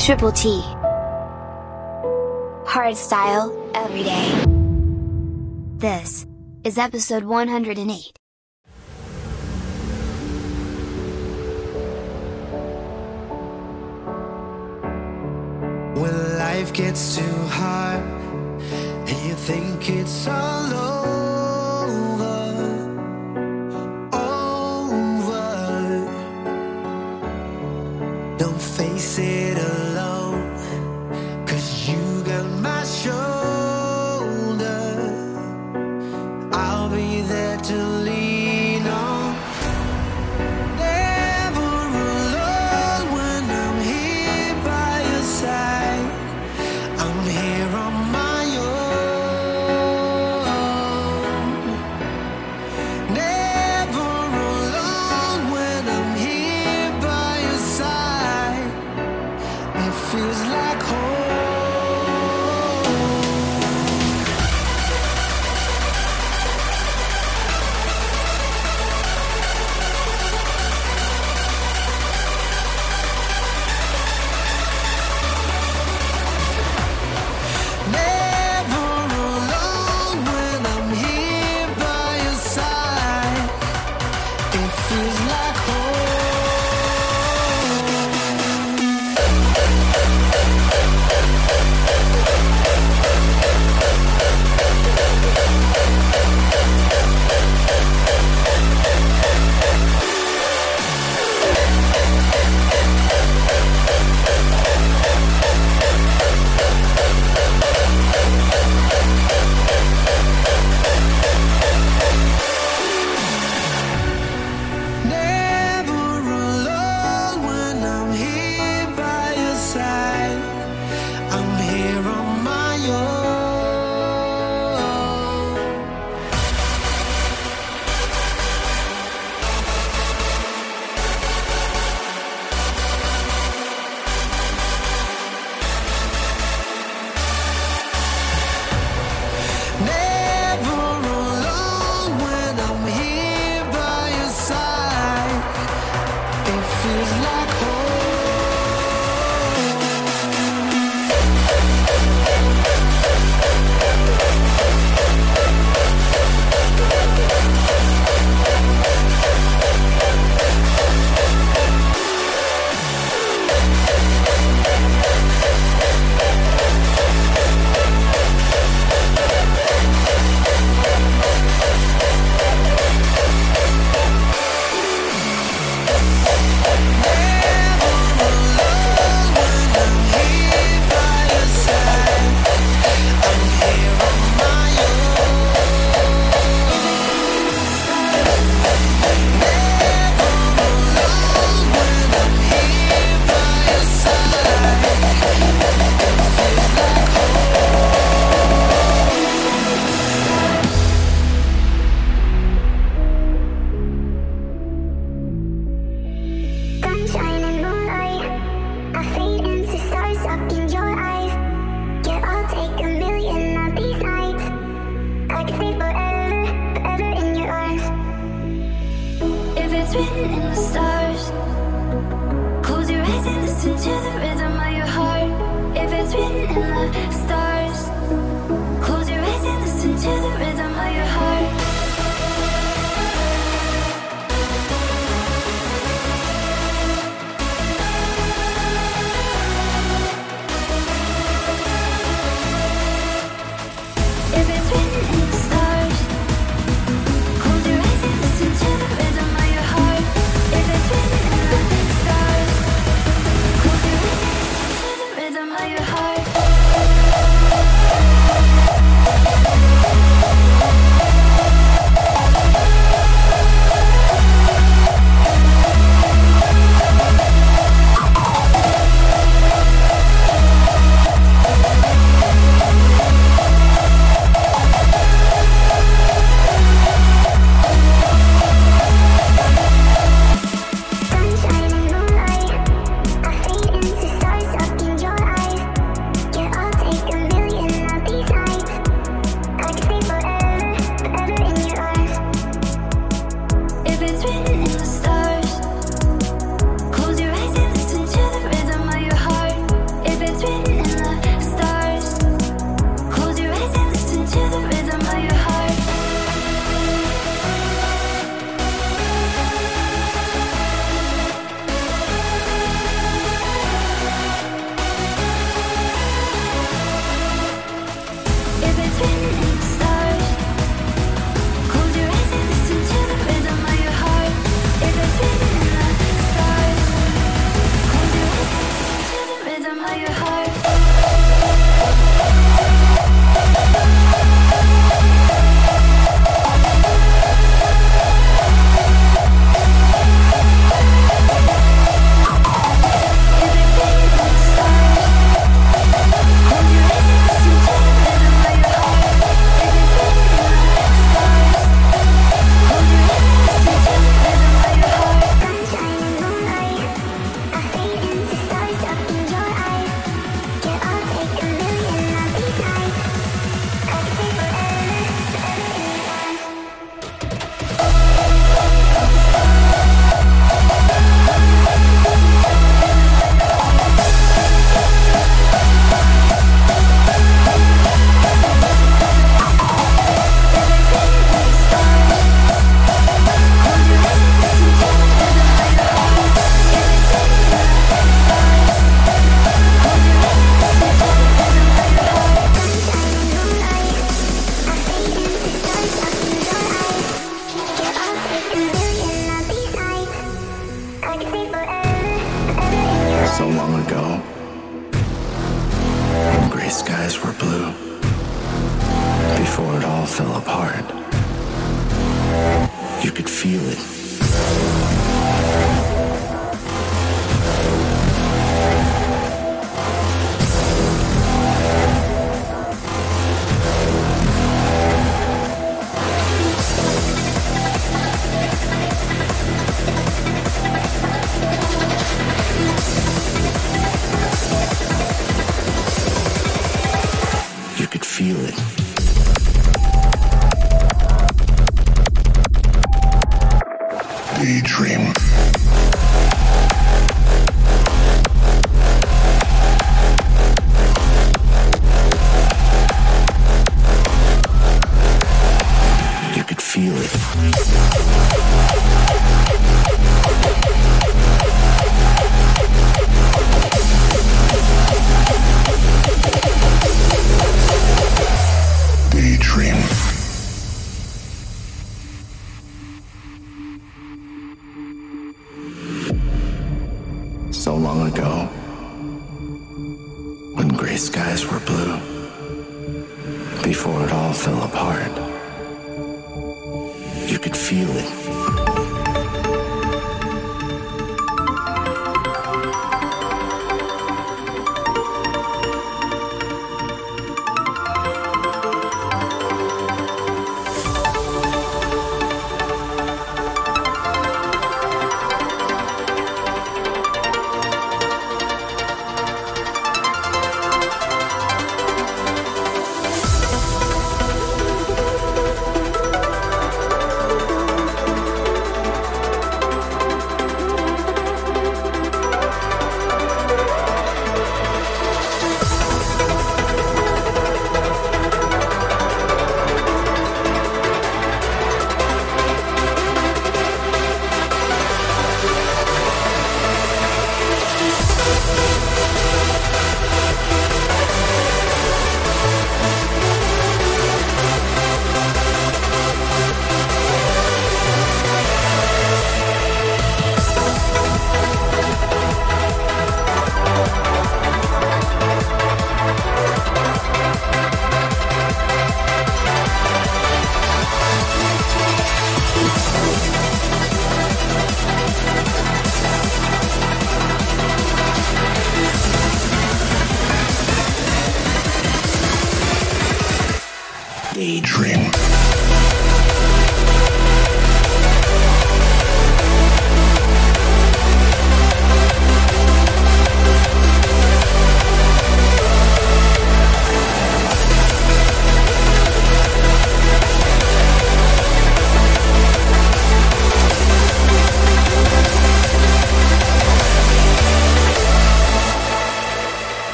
Triple T. Hardstyle, every day. This is episode 108. When life gets too hard and you think it's all over,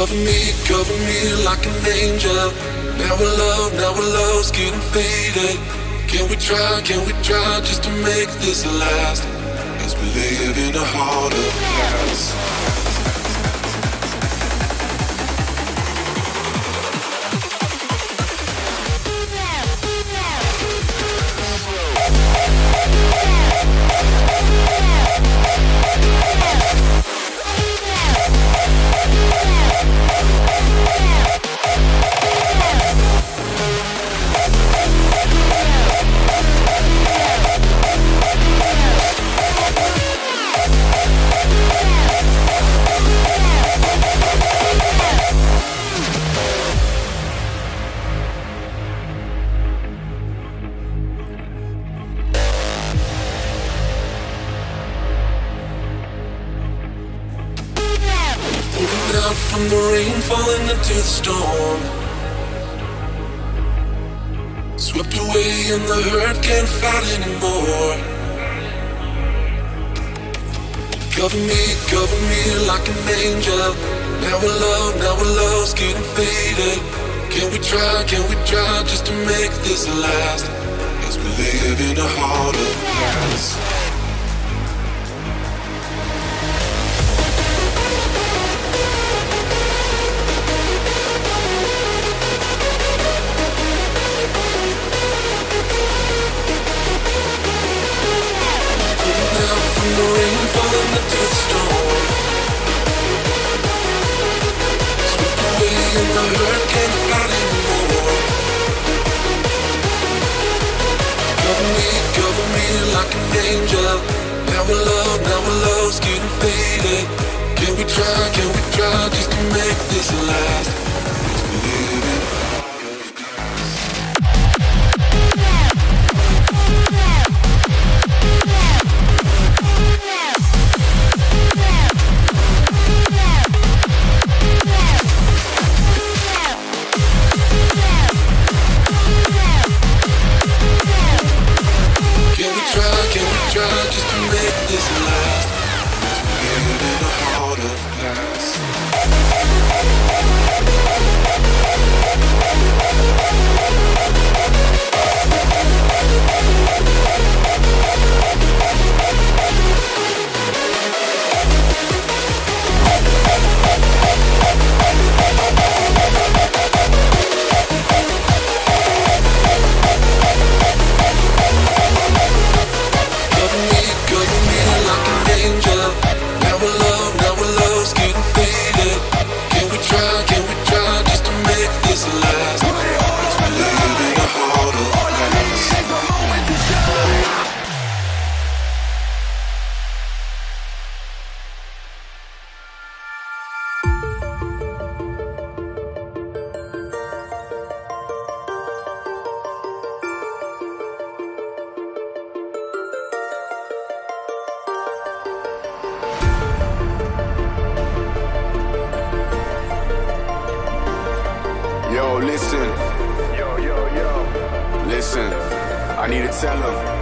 Cover me, cover me like an angel. Now we're love, now we're love's getting faded. Can we try, can we try just to make this last? As we live in a heart of glass. Cover me, cover me like an angel. Now we're love, now we're love's getting faded. Can we try, can we try just to make this last? As we live in a heart of glass. We try, can we try just to make this last? Chance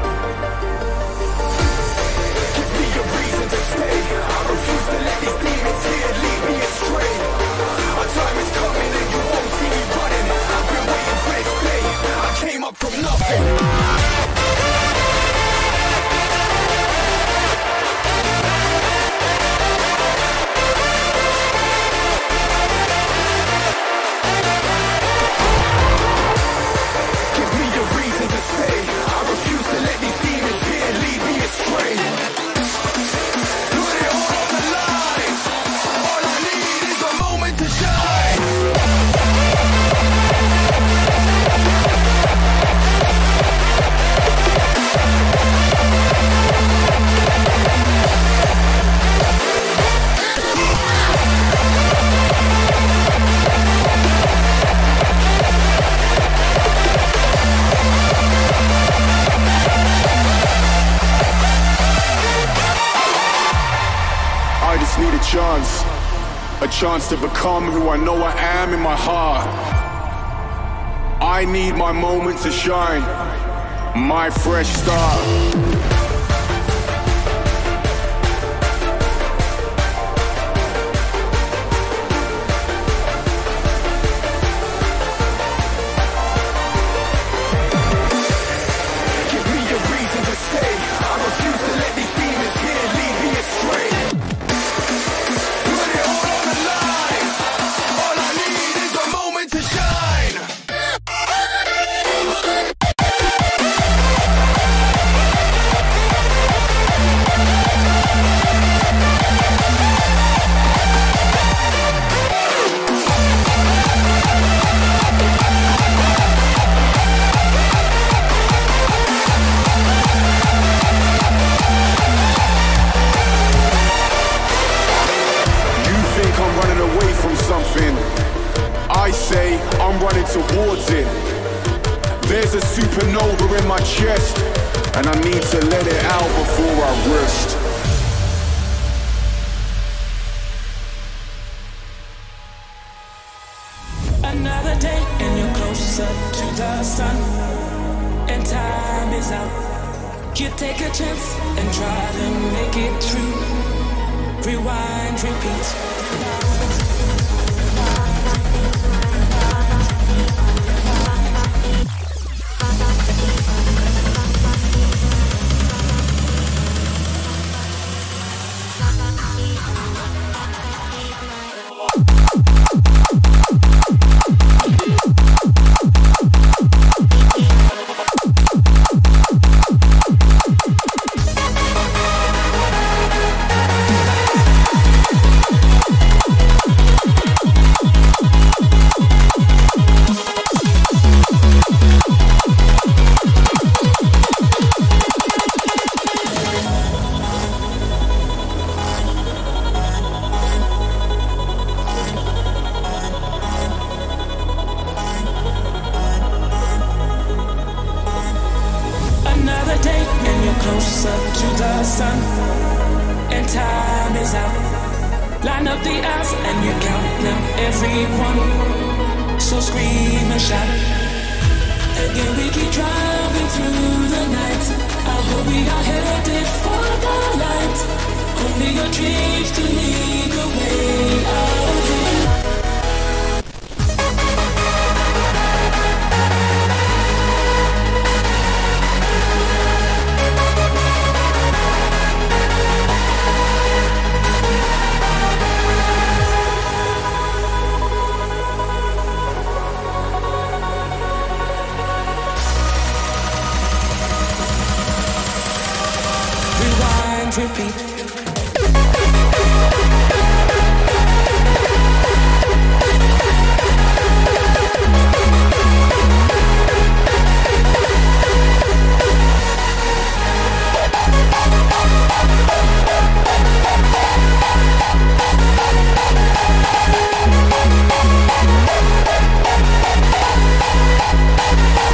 to become who I know I am in my heart. I need my moment to shine, my fresh start.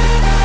Thank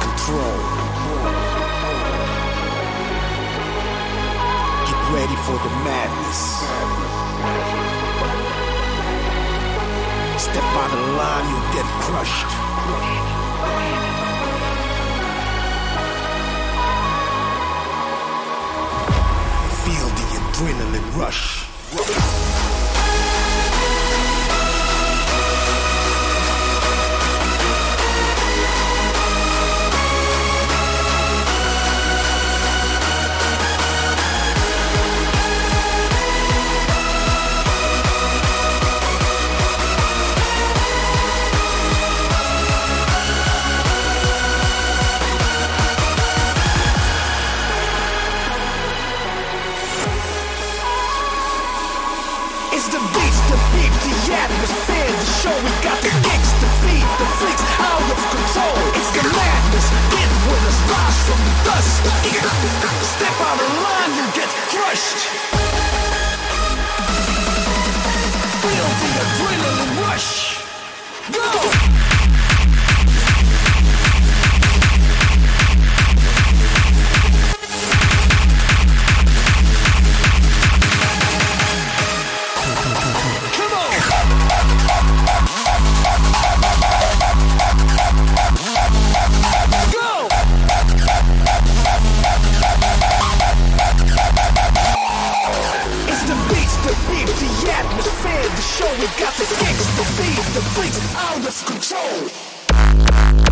control. Get ready for the madness. Step out the line, you'll get crushed. Feel the adrenaline rush. Step on the out of control.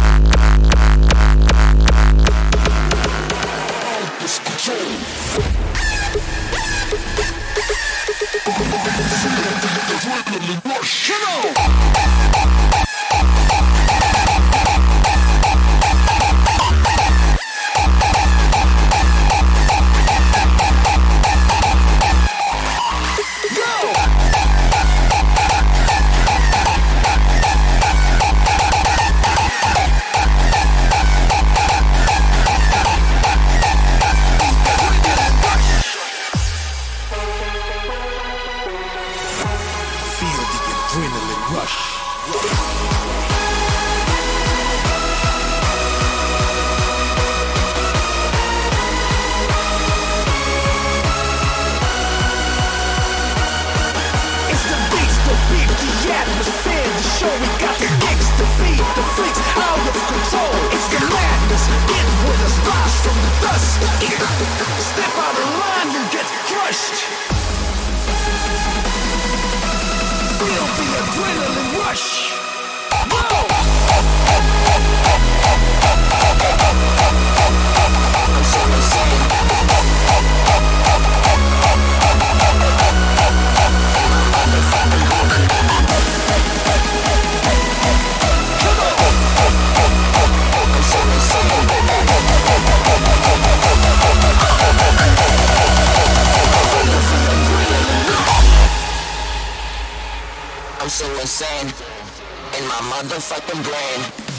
motherfucking brain.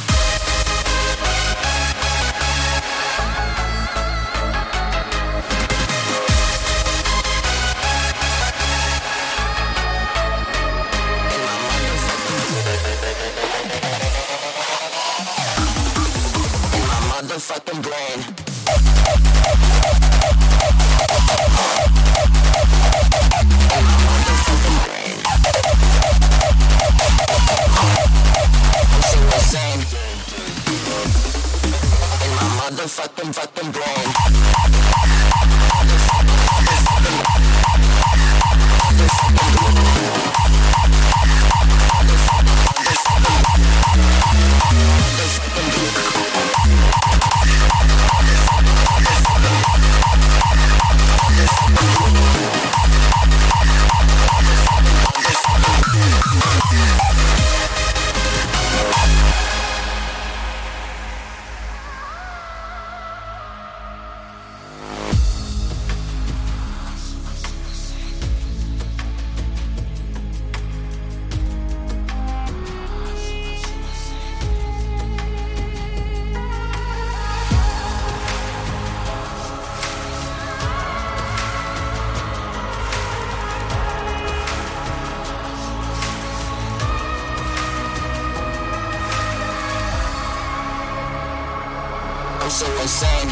so insane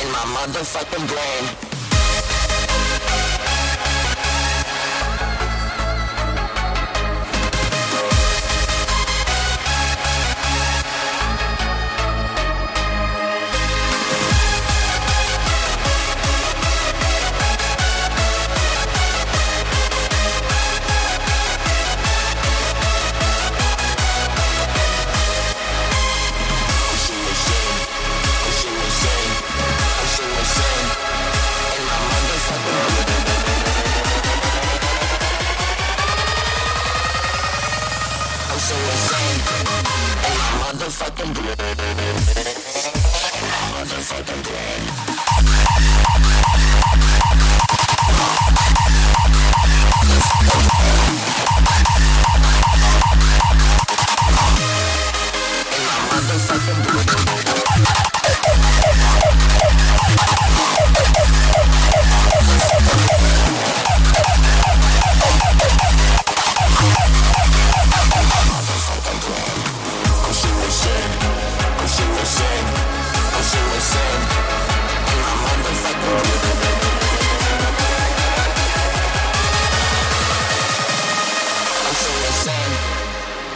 in my motherfucking brain.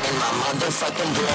in my motherfucking brain.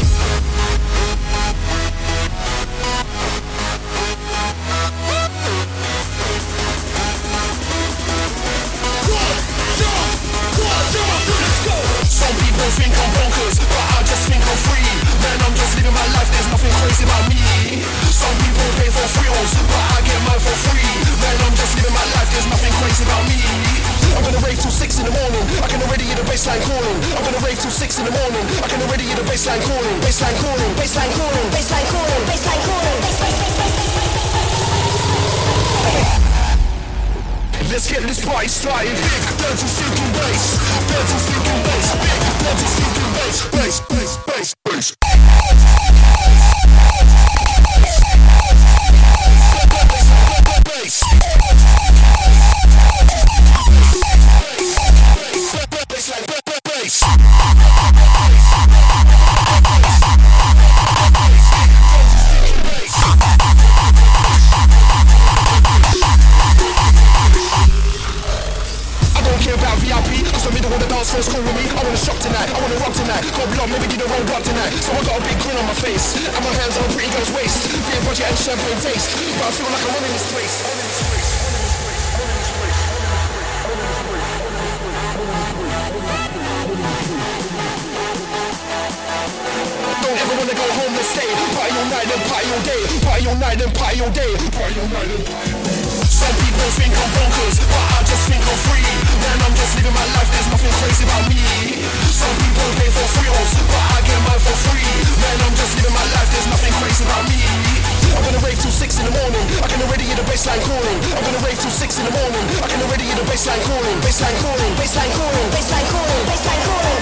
people think I'm bonkers, but I just think I'm free. Man, I'm just living my life, there's nothing crazy about me. Some people pay for thrills, but I get mine for free. Man, I'm just living my life, there's nothing crazy about me. I'm gonna rave till six in the morning. I can already hear the bassline calling. I'm gonna rave till six in the morning. I can already hear the bassline calling. Bassline calling. Bassline calling. Bassline calling. Bassline calling. Let's get this party started. Big, dirty, stinking bass. Dirty, stinking bass. Big. Let's just keep bass, bass, bass, bass, bass. champagne taste. I feel like I'm in this place. Don't ever wanna go home and stay. Party all night and party all day. Party all night and party all day. Party all night and. Some people think I'm bonkers, but I just think I'm free. Man, I'm just living my life, there's nothing crazy about me. Some people pay for thrills, but I get mine for free. Man, I'm just living my life, there's nothing crazy about me. I'm gonna rave till six in the morning. I can already hear the bassline calling. I'm gonna rave till six in the morning. I can already hear the bassline calling. Bassline calling. Bassline calling. Bassline calling. Bassline calling.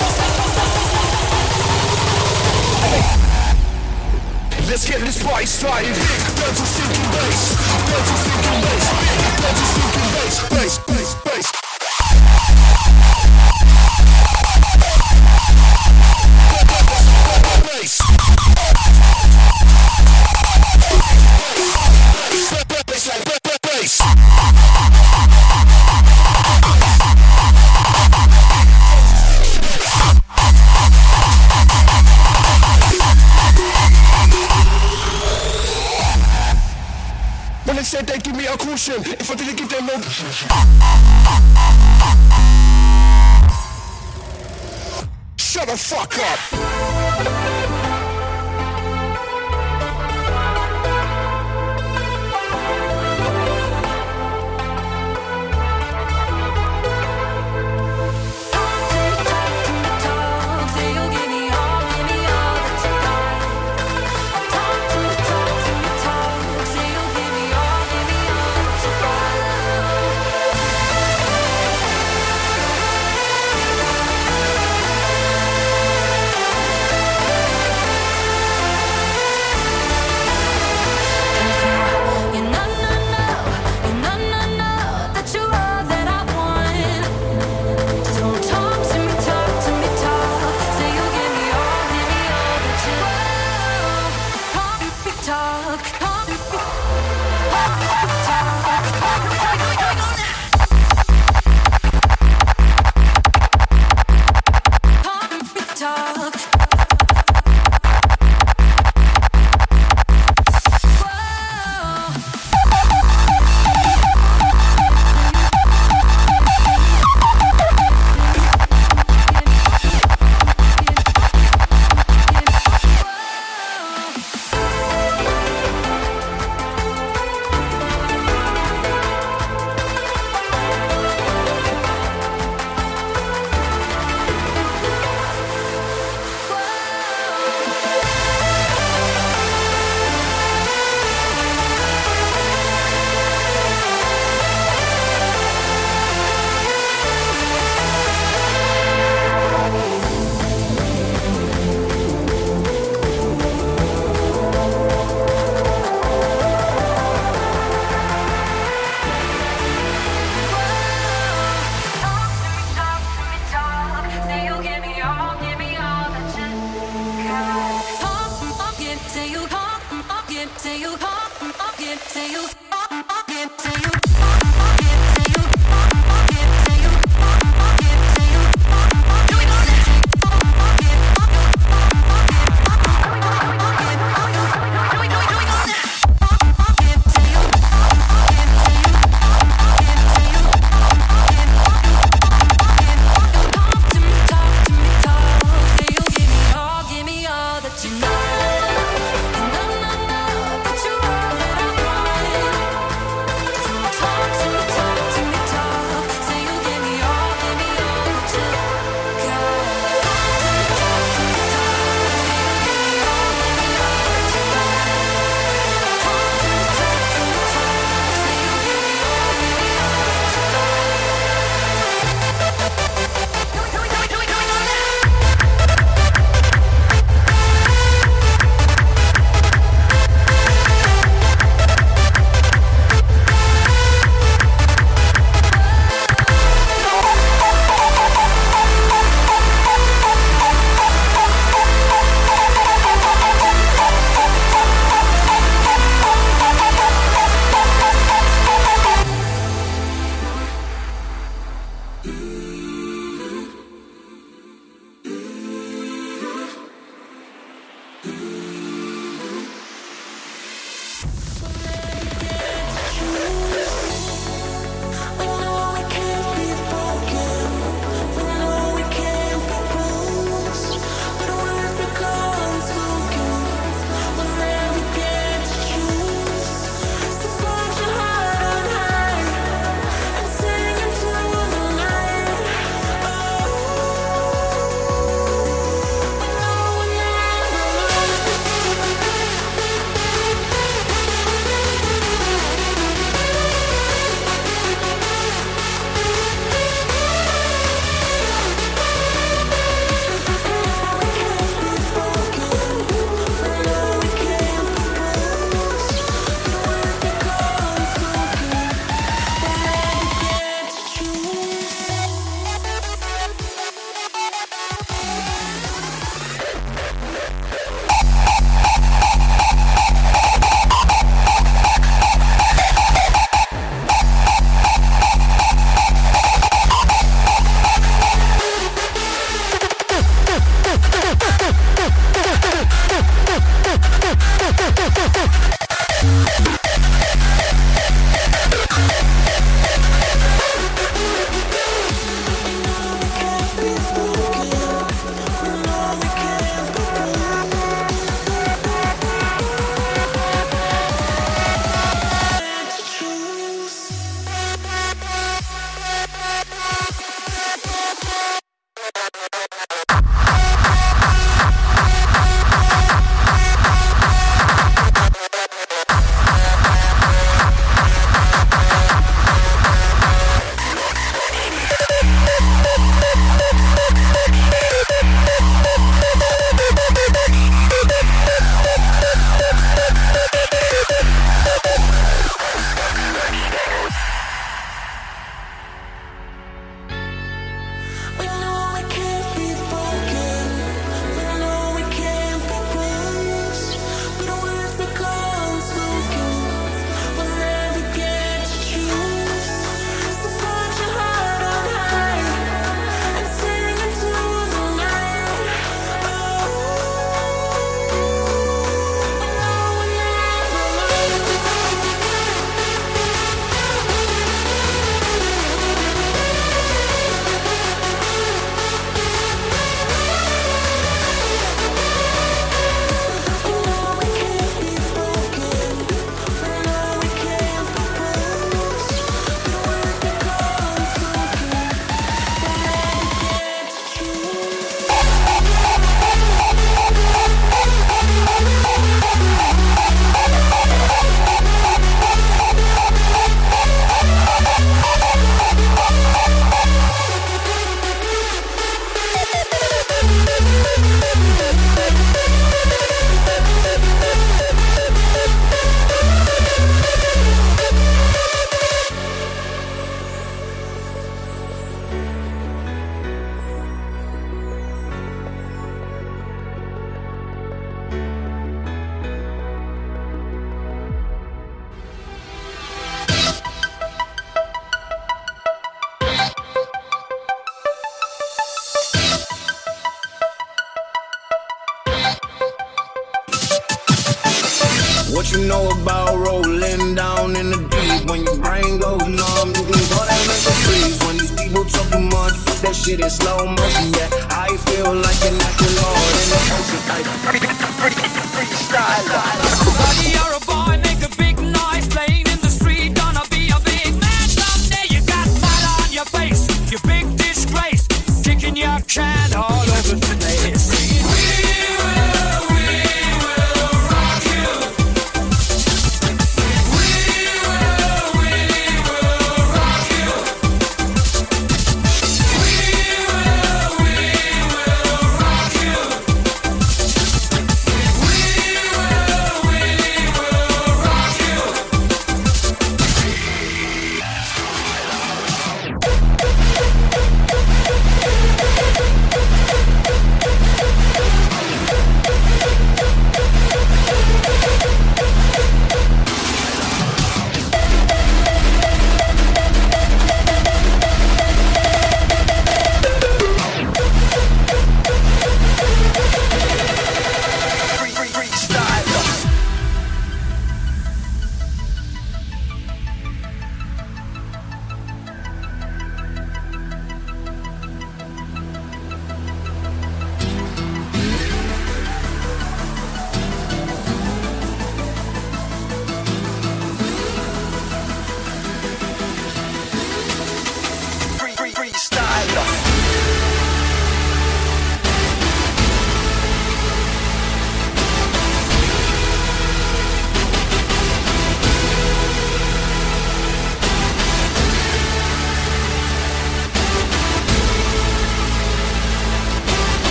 Let's get this party started. Big dental stinking bass. Dental stinking bass. Big dental stinking bass. Bass, bass, bass. Bass. Caution if I didn't give them no. Shut the fuck up!